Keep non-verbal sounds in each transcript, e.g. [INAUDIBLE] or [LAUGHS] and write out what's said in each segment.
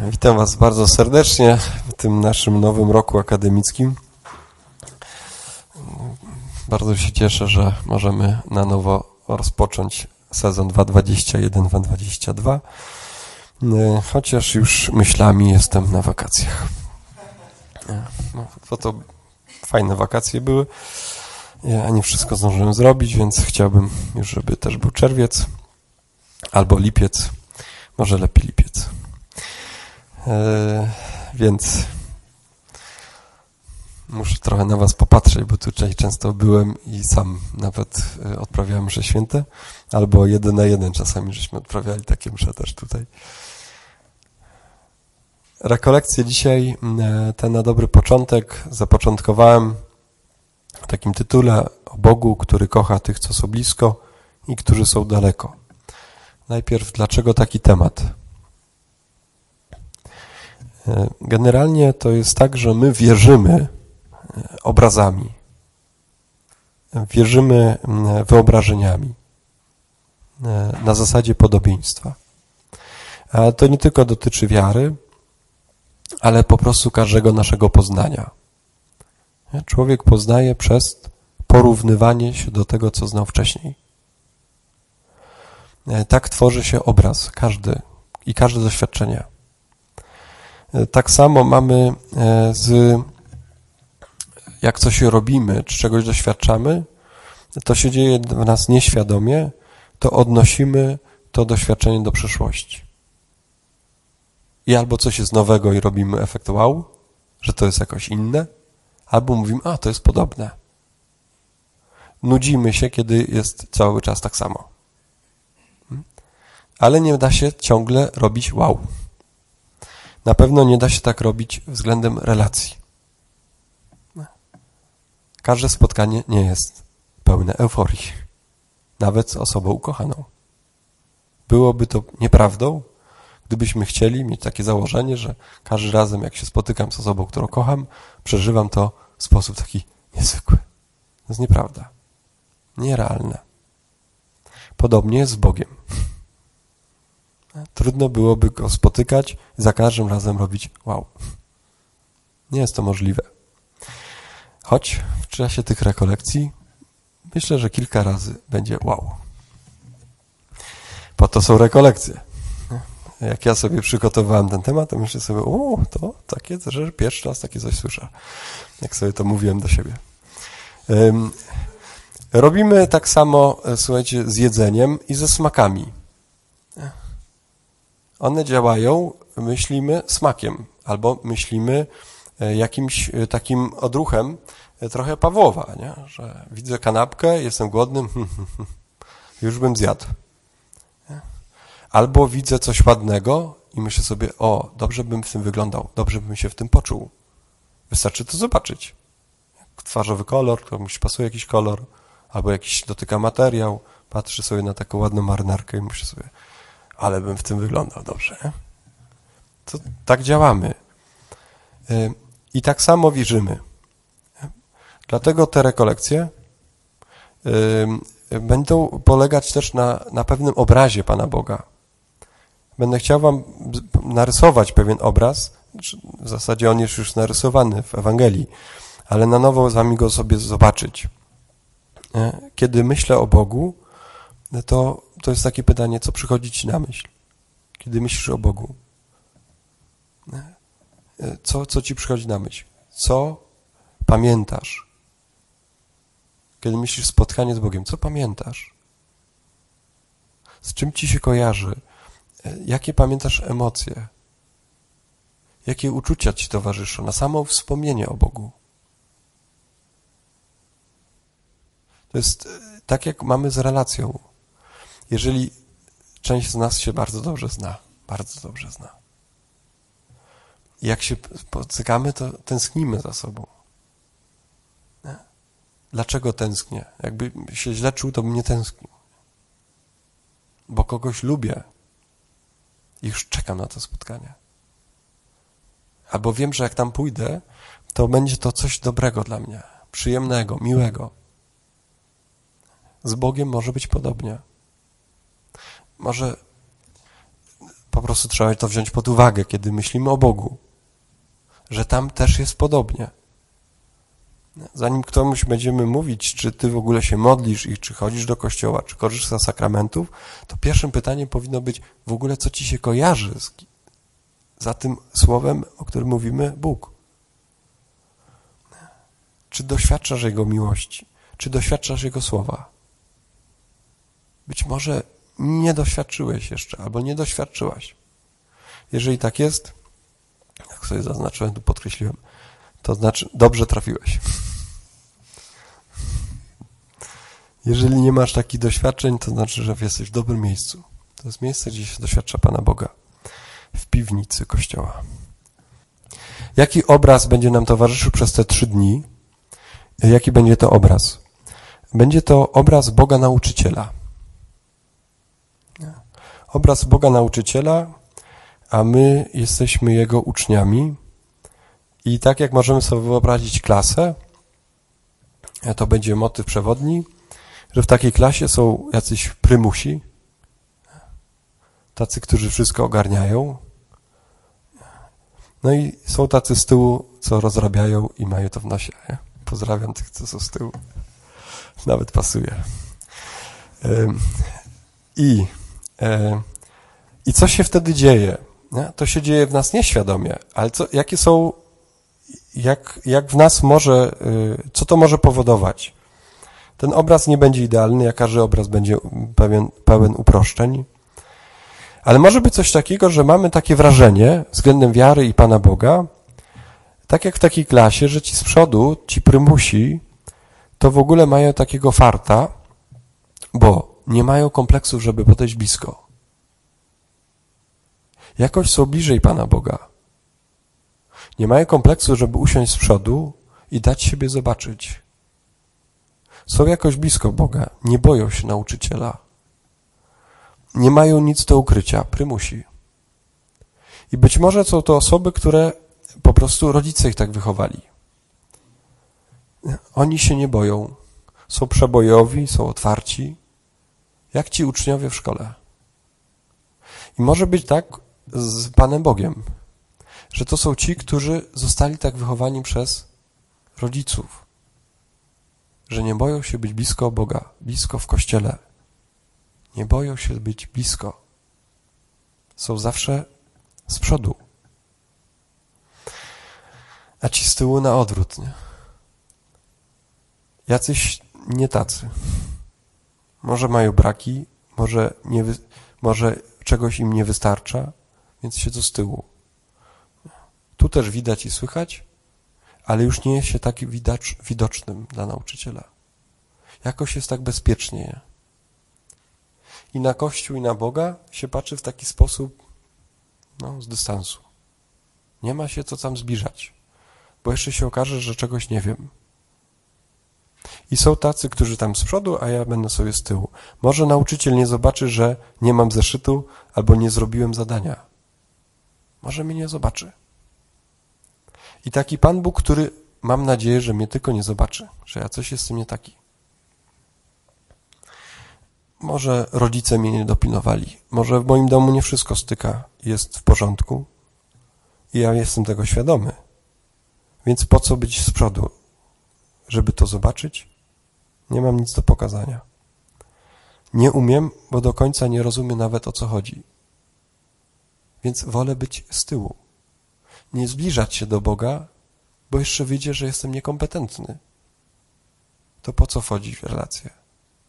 Witam Was bardzo serdecznie w tym naszym nowym roku akademickim. Bardzo się cieszę, że możemy na nowo rozpocząć sezon 2021-2022, chociaż już myślami jestem na wakacjach. No, to, to fajne wakacje były. Ja nie wszystko zdążyłem zrobić, więc chciałbym już, żeby też był czerwiec albo lipiec, może lepiej lipiec. E, więc muszę trochę na was popatrzeć, bo tutaj często byłem i sam nawet e, odprawiałem msze święte, albo jeden na jeden czasami żeśmy odprawiali takie msze też tutaj. Rekolekcję dzisiaj, e, ten na dobry początek, zapoczątkowałem w takim tytule o Bogu, który kocha tych, co są blisko i którzy są daleko. Najpierw, dlaczego taki temat? Generalnie to jest tak, że my wierzymy obrazami, wierzymy wyobrażeniami na zasadzie podobieństwa. A to nie tylko dotyczy wiary, ale po prostu każdego naszego poznania. Człowiek poznaje przez porównywanie się do tego, co znał wcześniej. Tak tworzy się obraz, każdy i każde doświadczenie. Tak samo mamy e, z, jak coś robimy, czy czegoś doświadczamy, to się dzieje w nas nieświadomie, to odnosimy to doświadczenie do przyszłości. I albo coś jest nowego i robimy efekt wow, że to jest jakoś inne, albo mówimy, a to jest podobne. Nudzimy się, kiedy jest cały czas tak samo. Hmm? Ale nie da się ciągle robić wow. Na pewno nie da się tak robić względem relacji. Każde spotkanie nie jest pełne euforii, nawet z osobą ukochaną. Byłoby to nieprawdą, gdybyśmy chcieli mieć takie założenie, że każdy razem, jak się spotykam z osobą, którą kocham, przeżywam to w sposób taki niezwykły. To jest nieprawda. Nierealne. Podobnie jest z Bogiem. Trudno byłoby go spotykać za każdym razem robić wow. Nie jest to możliwe. Choć w czasie tych rekolekcji myślę, że kilka razy będzie wow. Po to są rekolekcje. Jak ja sobie przygotowałem ten temat, to myślę sobie, o, to takie, że pierwszy raz takie coś słyszę. Jak sobie to mówiłem do siebie. Robimy tak samo, e, słuchajcie, z jedzeniem i ze smakami. One działają, myślimy, smakiem albo myślimy e, jakimś e, takim odruchem e, trochę Pawłowa, nie? że widzę kanapkę, jestem głodny, [LAUGHS] już bym zjadł. Albo widzę coś ładnego i myślę sobie, o, dobrze bym w tym wyglądał, dobrze bym się w tym poczuł. Wystarczy to zobaczyć. Twarzowy kolor, komuś pasuje jakiś kolor, albo jakiś dotyka materiał, patrzy sobie na taką ładną marynarkę i myślę sobie, ale bym w tym wyglądał dobrze. To tak działamy. Y, I tak samo wierzymy. Dlatego te rekolekcje y, będą polegać też na, na pewnym obrazie Pana Boga. Będę chciał Wam narysować pewien obraz, znaczy, w zasadzie on jest już narysowany w Ewangelii, ale na nowo z Wami go sobie zobaczyć. Y, kiedy myślę o Bogu, to to jest takie pytanie, co przychodzi ci na myśl, kiedy myślisz o Bogu? Co, co ci przychodzi na myśl? Co pamiętasz? Kiedy myślisz spotkanie z Bogiem, co pamiętasz? Z czym ci się kojarzy? Jakie pamiętasz emocje? Jakie uczucia ci towarzyszą na samo wspomnienie o Bogu? To jest tak, jak mamy z relacją. Jeżeli część z nas się bardzo dobrze zna, bardzo dobrze zna. Jak się spotykamy, to tęsknimy za sobą. Dlaczego tęsknię? Jakby się źle czuł, to bym nie tęsknił. Bo kogoś lubię i już czekam na to spotkanie. Albo wiem, że jak tam pójdę, to będzie to coś dobrego dla mnie, przyjemnego, miłego. Z Bogiem może być podobnie. Może po prostu trzeba to wziąć pod uwagę, kiedy myślimy o Bogu, że tam też jest podobnie. Zanim komuś będziemy mówić, czy ty w ogóle się modlisz i czy chodzisz do kościoła, czy korzystasz z sakramentów, to pierwszym pytaniem powinno być w ogóle, co ci się kojarzy z, za tym słowem, o którym mówimy, Bóg. Czy doświadczasz Jego miłości? Czy doświadczasz Jego słowa? Być może nie doświadczyłeś jeszcze, albo nie doświadczyłaś. Jeżeli tak jest, jak sobie zaznaczyłem, tu podkreśliłem, to znaczy dobrze trafiłeś. Jeżeli nie masz takich doświadczeń, to znaczy, że jesteś w dobrym miejscu. To jest miejsce, gdzie się doświadcza Pana Boga. W piwnicy Kościoła. Jaki obraz będzie nam towarzyszył przez te trzy dni? Jaki będzie to obraz? Będzie to obraz Boga Nauczyciela. Obraz Boga Nauczyciela, a my jesteśmy Jego uczniami. I tak jak możemy sobie wyobrazić klasę, to będzie motyw przewodni, że w takiej klasie są jacyś prymusi, tacy, którzy wszystko ogarniają. No i są tacy z tyłu, co rozrabiają i mają to w nosie. Pozdrawiam tych, co są z tyłu. Nawet pasuje. I, i co się wtedy dzieje? To się dzieje w nas nieświadomie, ale co, jakie są, jak, jak w nas może, y, co to może powodować? Ten obraz nie będzie idealny, jak każdy obraz będzie pełen, pełen uproszczeń, ale może być coś takiego, że mamy takie wrażenie względem wiary i Pana Boga, tak jak w takiej klasie, że ci z przodu, ci prymusi, to w ogóle mają takiego farta, bo nie mają kompleksów, żeby podejść blisko. Jakoś są bliżej Pana Boga. Nie mają kompleksu, żeby usiąść z przodu i dać siebie zobaczyć. Są jakoś blisko Boga, nie boją się nauczyciela. Nie mają nic do ukrycia, prymusi. I być może są to osoby, które po prostu rodzice ich tak wychowali. Oni się nie boją. Są przebojowi, są otwarci, jak ci uczniowie w szkole. I może być tak z Panem Bogiem, że to są ci, którzy zostali tak wychowani przez rodziców, że nie boją się być blisko Boga, blisko w kościele. Nie boją się być blisko. Są zawsze z przodu. A ci z tyłu na odwrót, nie? Jacyś nie tacy. Może mają braki, może, nie, może czegoś im nie wystarcza, więc siedzą z tyłu. Tu też widać i słychać, ale już nie jest się tak widać, widocznym dla nauczyciela. Jakoś jest tak bezpiecznie. I na Kościół, i na Boga się patrzy w taki sposób, no, z dystansu. Nie ma się co tam zbliżać, bo jeszcze się okaże, że czegoś nie wiem. I są tacy, którzy tam z przodu, a ja będę sobie z tyłu. Może nauczyciel nie zobaczy, że nie mam zeszytu albo nie zrobiłem zadania. Może mnie nie zobaczy. I taki Pan Bóg, który mam nadzieję, że mnie tylko nie zobaczy, że ja coś jestem nie taki. Może rodzice mnie nie dopilnowali. Może w moim domu nie wszystko styka, jest w porządku. I ja jestem tego świadomy. Więc po co być z przodu? Żeby to zobaczyć? Nie mam nic do pokazania. Nie umiem, bo do końca nie rozumiem nawet o co chodzi. Więc wolę być z tyłu. Nie zbliżać się do Boga, bo jeszcze wyjdzie, że jestem niekompetentny. To po co wchodzić w relacje?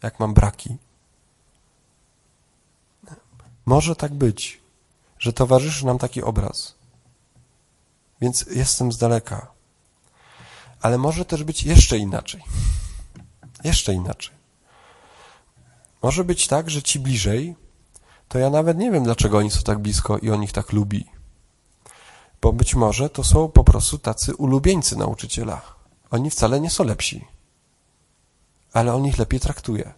Jak mam braki? Może tak być, że towarzyszy nam taki obraz. Więc jestem z daleka. Ale może też być jeszcze inaczej. Jeszcze inaczej. Może być tak, że ci bliżej, to ja nawet nie wiem, dlaczego oni są tak blisko i on ich tak lubi. Bo być może to są po prostu tacy ulubieńcy nauczyciela. Oni wcale nie są lepsi. Ale on ich lepiej traktuje.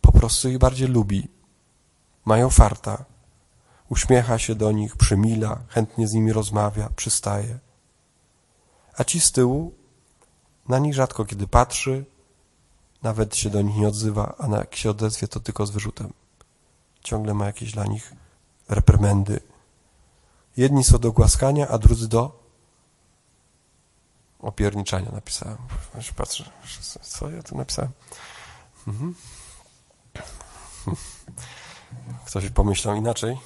Po prostu ich bardziej lubi. Mają farta. Uśmiecha się do nich, przymila, chętnie z nimi rozmawia, przystaje. A ci z tyłu na nich rzadko kiedy patrzy, nawet się do nich nie odzywa, a jak się odezwie, to tylko z wyrzutem. Ciągle ma jakieś dla nich reprymendy. Jedni są do głaskania, a drudzy do opierniczania napisałem. Patrzę, co ja tu napisałem? Mhm. Ktoś pomyślał inaczej.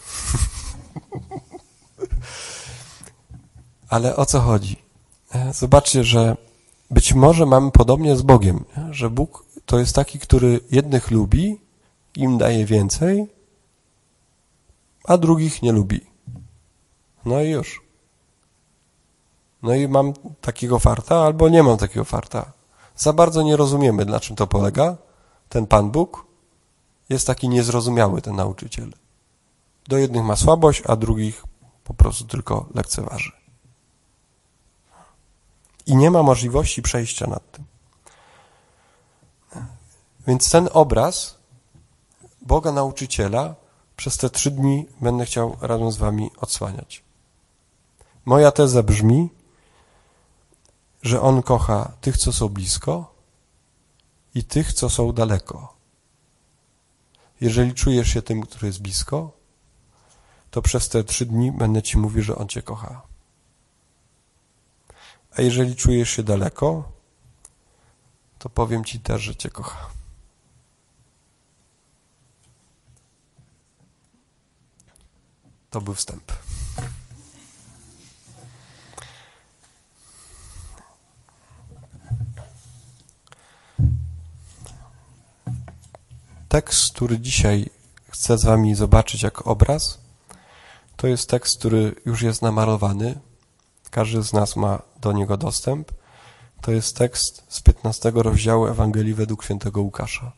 Ale o co chodzi? E, zobaczcie, że być może mamy podobnie z Bogiem, że Bóg to jest taki, który jednych lubi, im daje więcej, a drugich nie lubi. No i już. No i mam takiego farta, albo nie mam takiego farta. Za bardzo nie rozumiemy, na czym to polega. Ten Pan Bóg jest taki niezrozumiały, ten nauczyciel. Do jednych ma słabość, a drugich po prostu tylko lekceważy. I nie ma możliwości przejścia nad tym. Więc ten obraz Boga nauczyciela przez te trzy dni będę chciał razem z wami odsłaniać. Moja teza brzmi, że On kocha tych, co są blisko i tych, co są daleko. Jeżeli czujesz się tym, który jest blisko, to przez te trzy dni będę Ci mówił, że On Cię kocha. A jeżeli czujesz się daleko, to powiem Ci też, że Cię kocha. To był wstęp. Tekst, który dzisiaj chcę z Wami zobaczyć jako obraz, to jest tekst, który już jest namalowany. Każdy z nas ma do niego dostęp. To jest tekst z 15 rozdziału Ewangelii według świętego Łukasza.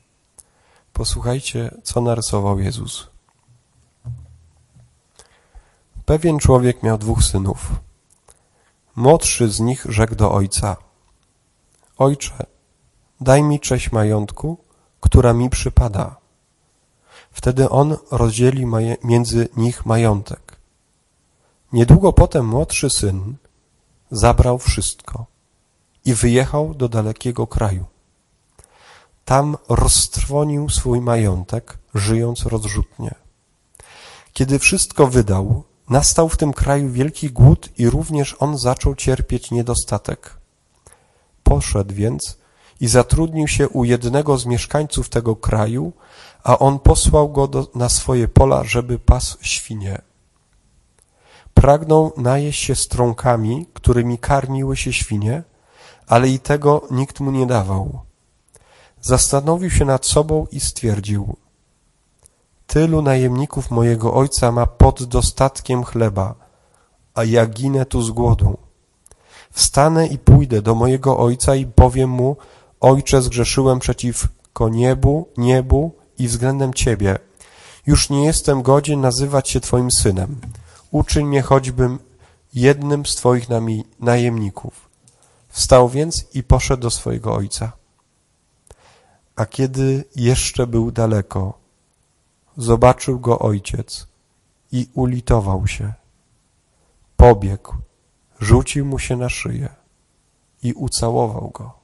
Posłuchajcie, co narysował Jezus. Pewien człowiek miał dwóch synów. Młodszy z nich rzekł do ojca: Ojcze, daj mi cześć majątku, która mi przypada. Wtedy on rozdzieli między nich majątek. Niedługo potem młodszy syn zabrał wszystko i wyjechał do dalekiego kraju. Tam roztrwonił swój majątek, żyjąc rozrzutnie. Kiedy wszystko wydał, nastał w tym kraju wielki głód i również on zaczął cierpieć niedostatek. Poszedł więc i zatrudnił się u jednego z mieszkańców tego kraju, a on posłał go do, na swoje pola, żeby pasł świnie. Pragnął najeść się strąkami, którymi karmiły się świnie, ale i tego nikt mu nie dawał. Zastanowił się nad sobą i stwierdził: Tylu najemników mojego ojca ma pod dostatkiem chleba, a ja ginę tu z głodu. Wstanę i pójdę do mojego ojca i powiem mu, Ojcze, zgrzeszyłem przeciwko niebu, niebu i względem Ciebie. Już nie jestem godzien nazywać się Twoim synem. Uczyń mnie choćbym jednym z Twoich najemników. Wstał więc i poszedł do swojego ojca. A kiedy jeszcze był daleko, zobaczył go ojciec i ulitował się. Pobiegł, rzucił mu się na szyję i ucałował go.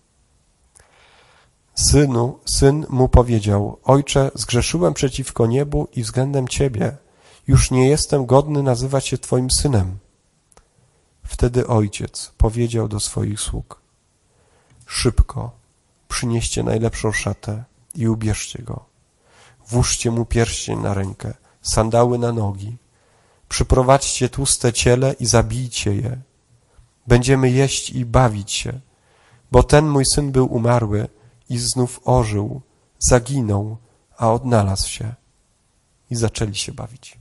Synu, syn mu powiedział, ojcze, zgrzeszyłem przeciwko niebu i względem ciebie. Już nie jestem godny nazywać się twoim synem. Wtedy ojciec powiedział do swoich sług, szybko przynieście najlepszą szatę i ubierzcie go. Włóżcie mu pierścień na rękę, sandały na nogi. Przyprowadźcie tłuste ciele i zabijcie je. Będziemy jeść i bawić się, bo ten mój syn był umarły, i znów ożył, zaginął, a odnalazł się i zaczęli się bawić.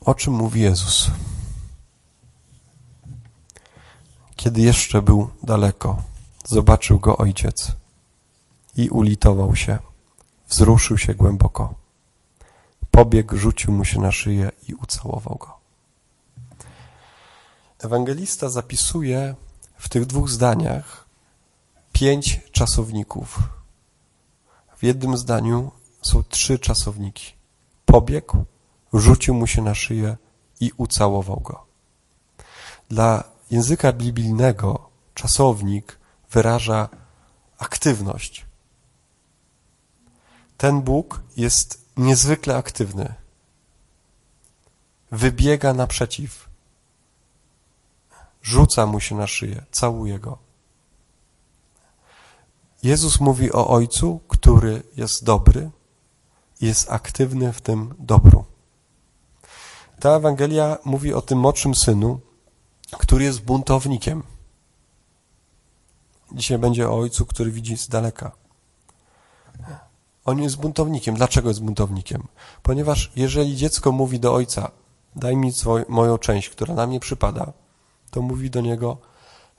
O czym mówi Jezus? Kiedy jeszcze był daleko, zobaczył go ojciec i ulitował się, wzruszył się głęboko pobiegł, rzucił mu się na szyję i ucałował go. Ewangelista zapisuje w tych dwóch zdaniach pięć czasowników. W jednym zdaniu są trzy czasowniki. Pobiegł, rzucił mu się na szyję i ucałował go. Dla języka biblijnego czasownik wyraża aktywność. Ten Bóg jest niezwykle aktywny. Wybiega naprzeciw. Rzuca mu się na szyję, całuje go. Jezus mówi o Ojcu, który jest dobry, jest aktywny w tym dobru. Ta Ewangelia mówi o tym młodszym synu, który jest buntownikiem. Dzisiaj będzie o ojcu, który widzi z daleka. On jest buntownikiem. Dlaczego jest buntownikiem? Ponieważ jeżeli dziecko mówi do ojca, daj mi moją część, która na mnie przypada, to mówi do niego,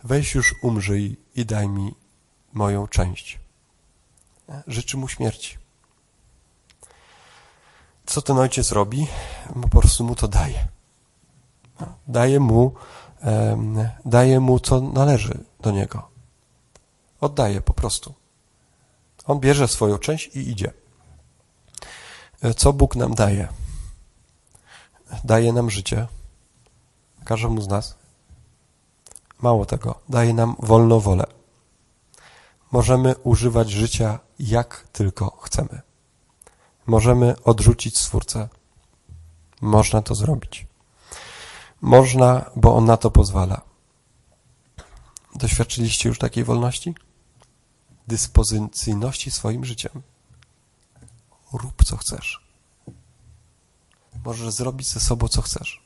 weź już umrzyj i daj mi moją część. Życzy mu śmierci. Co ten ojciec robi? Po prostu mu to daje. Daje mu, daje mu co należy do niego. Oddaje po prostu. On bierze swoją część i idzie. Co Bóg nam daje? Daje nam życie. Każdemu z nas. Mało tego, daje nam wolną wolę. Możemy używać życia jak tylko chcemy. Możemy odrzucić Stwórcę. Można to zrobić. Można, bo On na to pozwala. Doświadczyliście już takiej wolności? Dyspozycyjności swoim życiem. Rób co chcesz. Możesz zrobić ze sobą co chcesz.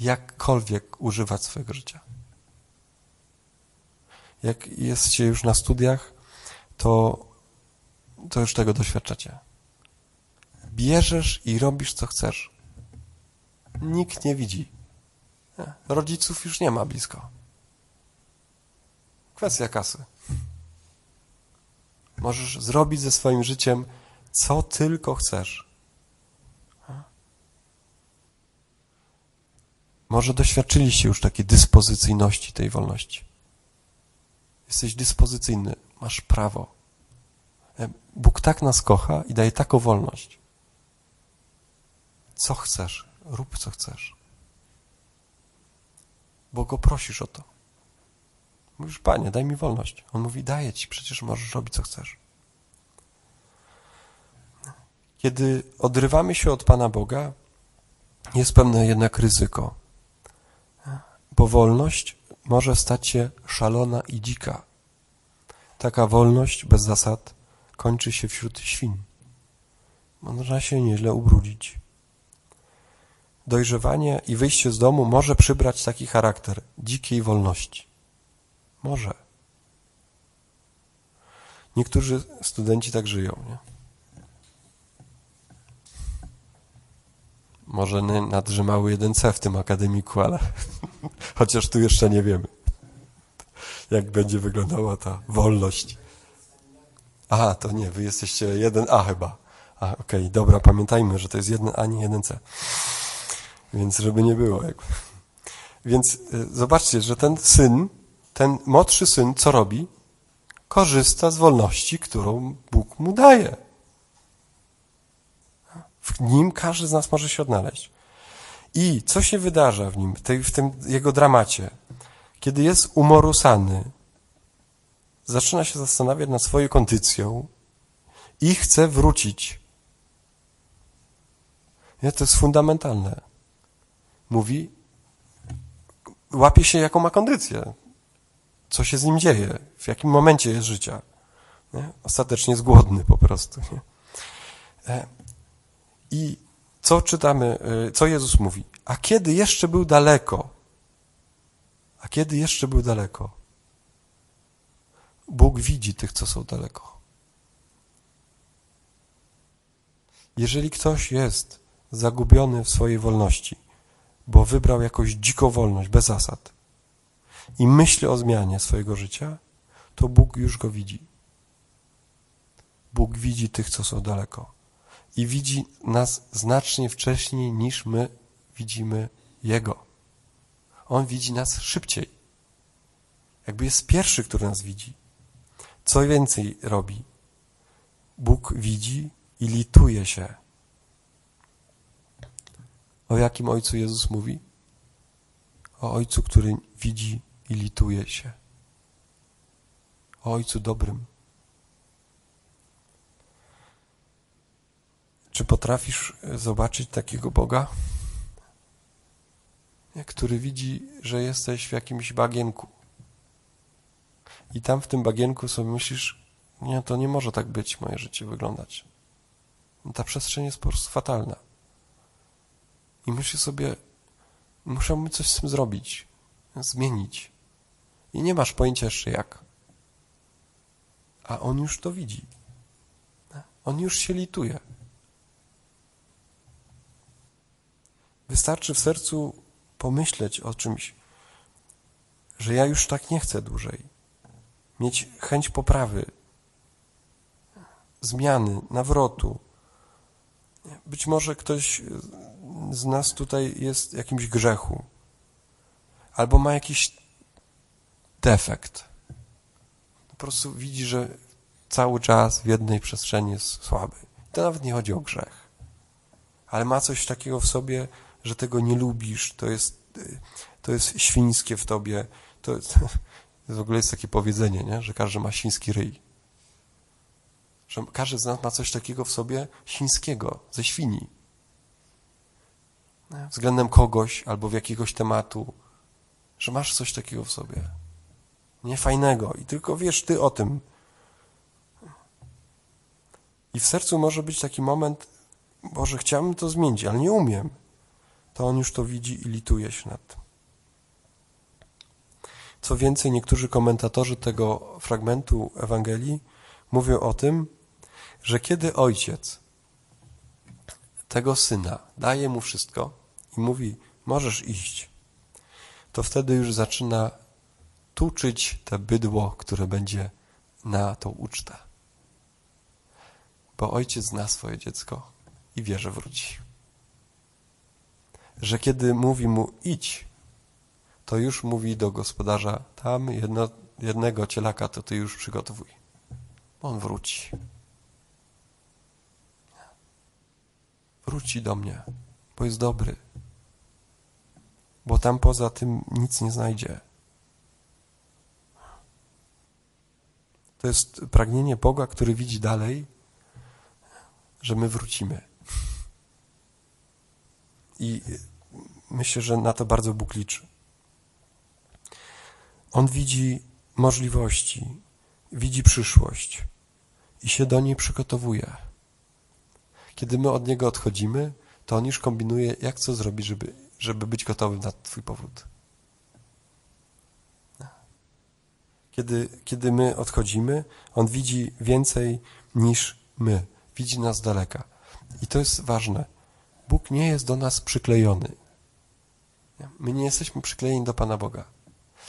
Jakkolwiek używać swojego życia. Jak jesteście już na studiach, to to już tego doświadczacie. Bierzesz i robisz, co chcesz. Nikt nie widzi. Rodziców już nie ma blisko. Kwestia kasy. Możesz zrobić ze swoim życiem, co tylko chcesz. Może doświadczyliście już takiej dyspozycyjności tej wolności. Jesteś dyspozycyjny, masz prawo. Bóg tak nas kocha i daje taką wolność. Co chcesz, rób co chcesz. Bo go prosisz o to. Mówisz, panie, daj mi wolność. On mówi, daję ci, przecież możesz robić co chcesz. Kiedy odrywamy się od Pana Boga, jest pewne jednak ryzyko. Bo wolność może stać się szalona i dzika. Taka wolność bez zasad kończy się wśród świn. Można się nieźle ubrudzić. Dojrzewanie i wyjście z domu może przybrać taki charakter dzikiej wolności. Może. Niektórzy studenci tak żyją. Nie? Może nadrzymały jeden C w tym akademiku, ale [LAUGHS] chociaż tu jeszcze nie wiemy, jak będzie wyglądała ta wolność. Aha, to nie, wy jesteście jeden A chyba. A, okej, okay, dobra, pamiętajmy, że to jest jeden A, nie jeden C. Więc żeby nie było. Więc y, zobaczcie, że ten syn, ten młodszy syn, co robi? Korzysta z wolności, którą Bóg mu daje. W nim każdy z nas może się odnaleźć. I co się wydarza w nim, w tym jego dramacie? Kiedy jest umorusany, zaczyna się zastanawiać nad swoją kondycją i chce wrócić. Nie, to jest fundamentalne. Mówi, łapie się, jaką ma kondycję, co się z nim dzieje, w jakim momencie jest życia. Nie? Ostatecznie jest głodny po prostu. Nie? E, I co czytamy, e, co Jezus mówi? A kiedy jeszcze był daleko? A kiedy jeszcze był daleko? Bóg widzi tych, co są daleko. Jeżeli ktoś jest zagubiony w swojej wolności, bo wybrał jakąś dziką wolność, bez zasad i myśli o zmianie swojego życia, to Bóg już go widzi. Bóg widzi tych, co są daleko i widzi nas znacznie wcześniej niż my widzimy Jego. On widzi nas szybciej. Jakby jest pierwszy, który nas widzi. Co więcej robi? Bóg widzi i lituje się. O jakim Ojcu Jezus mówi? O Ojcu, który widzi i lituje się. o Ojcu dobrym. Czy potrafisz zobaczyć takiego Boga, który widzi, że jesteś w jakimś bagienku? I tam w tym bagienku sobie myślisz, nie, to nie może tak być moje życie wyglądać. Ta przestrzeń jest po prostu fatalna. I myślisz sobie, muszę coś z tym zrobić, zmienić. I nie masz pojęcia jeszcze jak. A on już to widzi. On już się lituje. Wystarczy w sercu pomyśleć o czymś, że ja już tak nie chcę dłużej. Mieć chęć poprawy, zmiany, nawrotu. Być może ktoś z nas tutaj jest jakimś grzechu, albo ma jakiś defekt. Po prostu widzi, że cały czas w jednej przestrzeni jest słaby. To nawet nie chodzi o grzech, ale ma coś takiego w sobie, że tego nie lubisz, to jest, to jest świńskie w tobie. To, to [LAUGHS] w ogóle jest takie powiedzenie, nie? że każdy ma świński ryj. Że każdy z nas ma coś takiego w sobie świńskiego, ze świni. Względem kogoś albo w jakiegoś tematu, że masz coś takiego w sobie. Niefajnego i tylko wiesz ty o tym. I w sercu może być taki moment, Boże, chciałbym to zmienić, ale nie umiem to on już to widzi i lituje się nad tym. Co więcej, niektórzy komentatorzy tego fragmentu Ewangelii mówią o tym, że kiedy ojciec tego syna daje mu wszystko mówi, możesz iść, to wtedy już zaczyna tuczyć te bydło, które będzie na tą ucztę. Bo ojciec zna swoje dziecko i wie, że wróci że kiedy mówi mu idź, to już mówi do gospodarza, tam jedno, jednego cielaka to ty już przygotowuj. On wróci. Wróci do mnie, bo jest dobry. Bo tam poza tym nic nie znajdzie. To jest pragnienie Boga, który widzi dalej, że my wrócimy. I myślę, że na to bardzo Bóg liczy. On widzi możliwości, widzi przyszłość i się do niej przygotowuje. Kiedy my od Niego odchodzimy, to On już kombinuje, jak co zrobić, żeby, żeby być gotowym na Twój powrót. Kiedy, kiedy my odchodzimy, On widzi więcej niż my. Widzi nas daleka. I to jest ważne. Bóg nie jest do nas przyklejony. My nie jesteśmy przyklejeni do Pana Boga.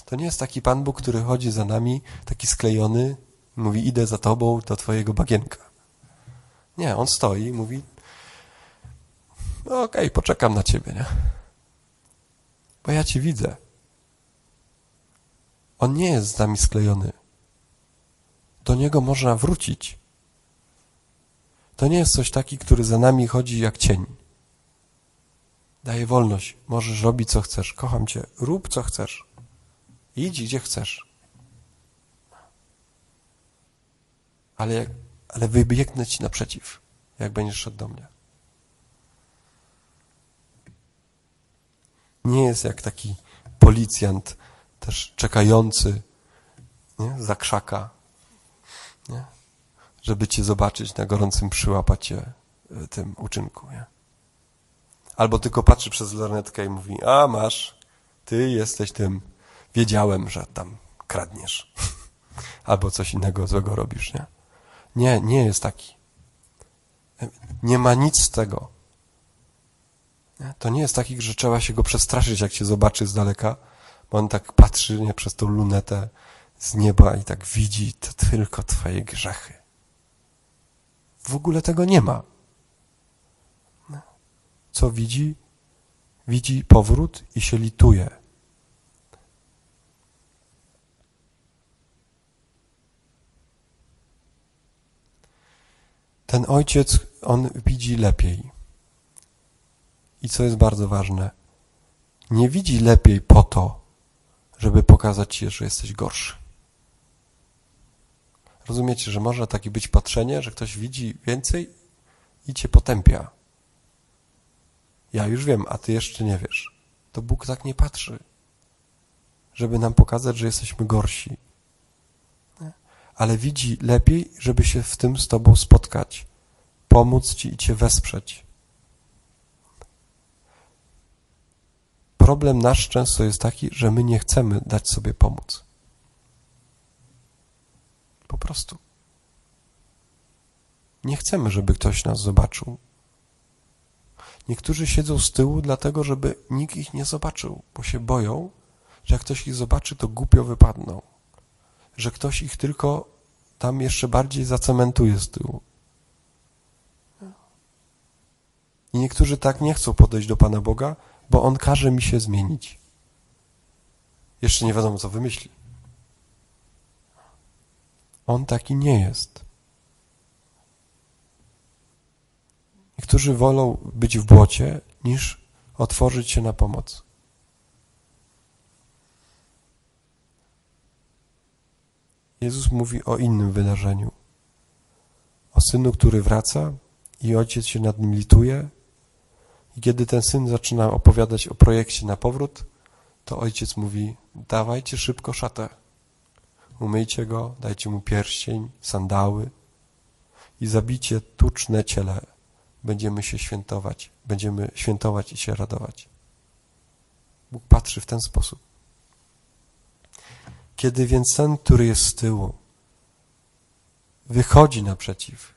To nie jest taki Pan Bóg, który chodzi za nami, taki sklejony, mówi idę za Tobą do Twojego bagienka. Nie, On stoi i mówi no okej, okay, poczekam na Ciebie, nie? Bo ja Cię widzę. On nie jest z nami sklejony. Do Niego można wrócić. To nie jest coś taki, który za nami chodzi jak cień. Daję wolność. Możesz robić, co chcesz. Kocham cię. Rób, co chcesz. Idź, gdzie chcesz. Ale, ale wybiegnę ci naprzeciw, jak będziesz szedł do mnie. Nie jest jak taki policjant, też czekający nie? za krzaka, nie? żeby cię zobaczyć na gorącym, przyłapać cię w tym uczynku. Nie? Albo tylko patrzy przez lornetkę i mówi, a masz, ty jesteś tym, wiedziałem, że tam kradniesz. [LAUGHS] Albo coś innego złego robisz, nie? Nie, nie jest taki. Nie ma nic z tego. To nie jest taki, że trzeba się go przestraszyć, jak się zobaczy z daleka, bo on tak patrzy nie, przez tą lunetę z nieba i tak widzi to tylko twoje grzechy. W ogóle tego nie ma. Co widzi? Widzi powrót i się lituje. Ten ojciec, on widzi lepiej. I co jest bardzo ważne, nie widzi lepiej po to, żeby pokazać ci, że jesteś gorszy. Rozumiecie, że może takie być patrzenie, że ktoś widzi więcej i cię potępia. Ja już wiem, a ty jeszcze nie wiesz. To Bóg tak nie patrzy, żeby nam pokazać, że jesteśmy gorsi. Ale widzi lepiej, żeby się w tym z tobą spotkać, pomóc ci i cię wesprzeć. Problem nasz często jest taki, że my nie chcemy dać sobie pomóc. Po prostu. Nie chcemy, żeby ktoś nas zobaczył. Niektórzy siedzą z tyłu, dlatego żeby nikt ich nie zobaczył, bo się boją, że jak ktoś ich zobaczy, to głupio wypadną. Że ktoś ich tylko tam jeszcze bardziej zacementuje z tyłu. I niektórzy tak nie chcą podejść do Pana Boga, bo On każe mi się zmienić. Jeszcze nie wiadomo, co wymyśli. On taki nie jest. Niektórzy wolą być w błocie, niż otworzyć się na pomoc. Jezus mówi o innym wydarzeniu. O synu, który wraca i ojciec się nad nim lituje. I kiedy ten syn zaczyna opowiadać o projekcie na powrót, to ojciec mówi: Dawajcie szybko szatę. Umyjcie go, dajcie mu pierścień, sandały i zabicie tuczne ciele. Będziemy się świętować, będziemy świętować i się radować. Bóg patrzy w ten sposób. Kiedy więc ten, który jest z tyłu, wychodzi naprzeciw,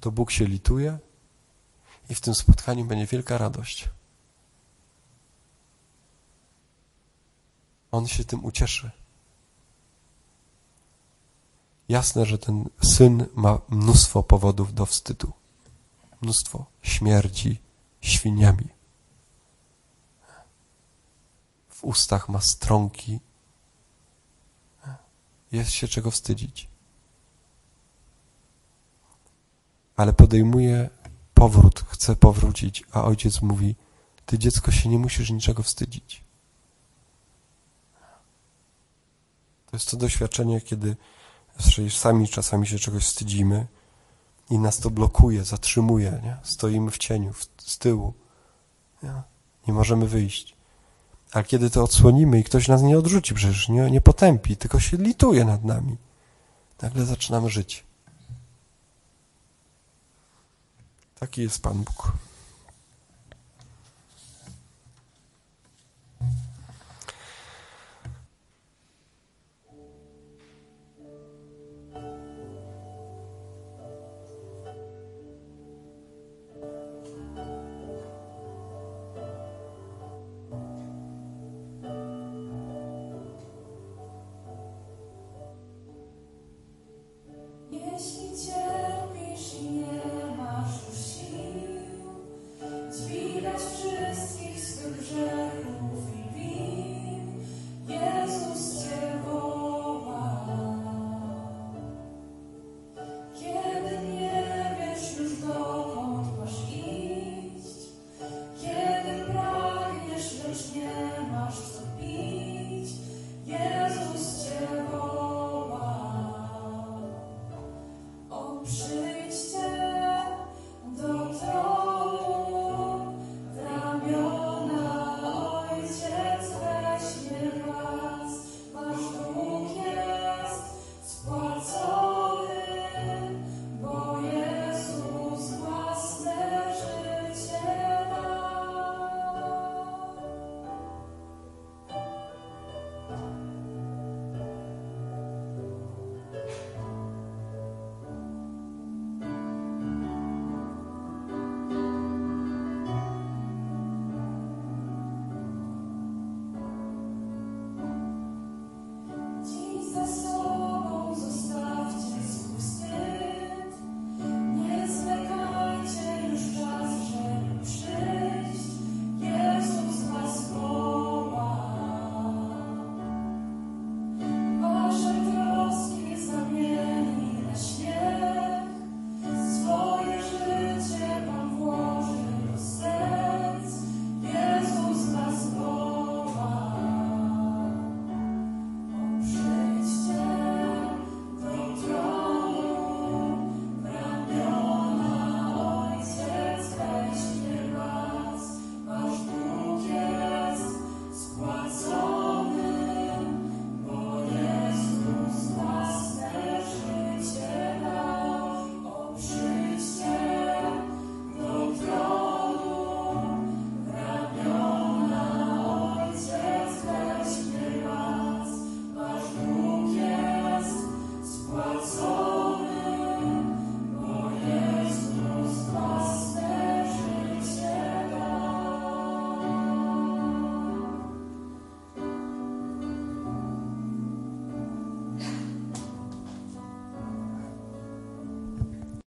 to Bóg się lituje i w tym spotkaniu będzie wielka radość. On się tym ucieszy. Jasne, że ten syn ma mnóstwo powodów do wstydu. Mnóstwo śmierdzi świniami. W ustach ma strąki. Jest się czego wstydzić. Ale podejmuje powrót, chce powrócić, a ojciec mówi: Ty dziecko się nie musisz niczego wstydzić. To jest to doświadczenie, kiedy sami czasami się czegoś wstydzimy i nas to blokuje, zatrzymuje. Nie? Stoimy w cieniu, w, z tyłu. Nie? nie możemy wyjść. Ale kiedy to odsłonimy i ktoś nas nie odrzuci, przecież nie, nie potępi, tylko się lituje nad nami, nagle zaczynamy żyć. Taki jest Pan Bóg.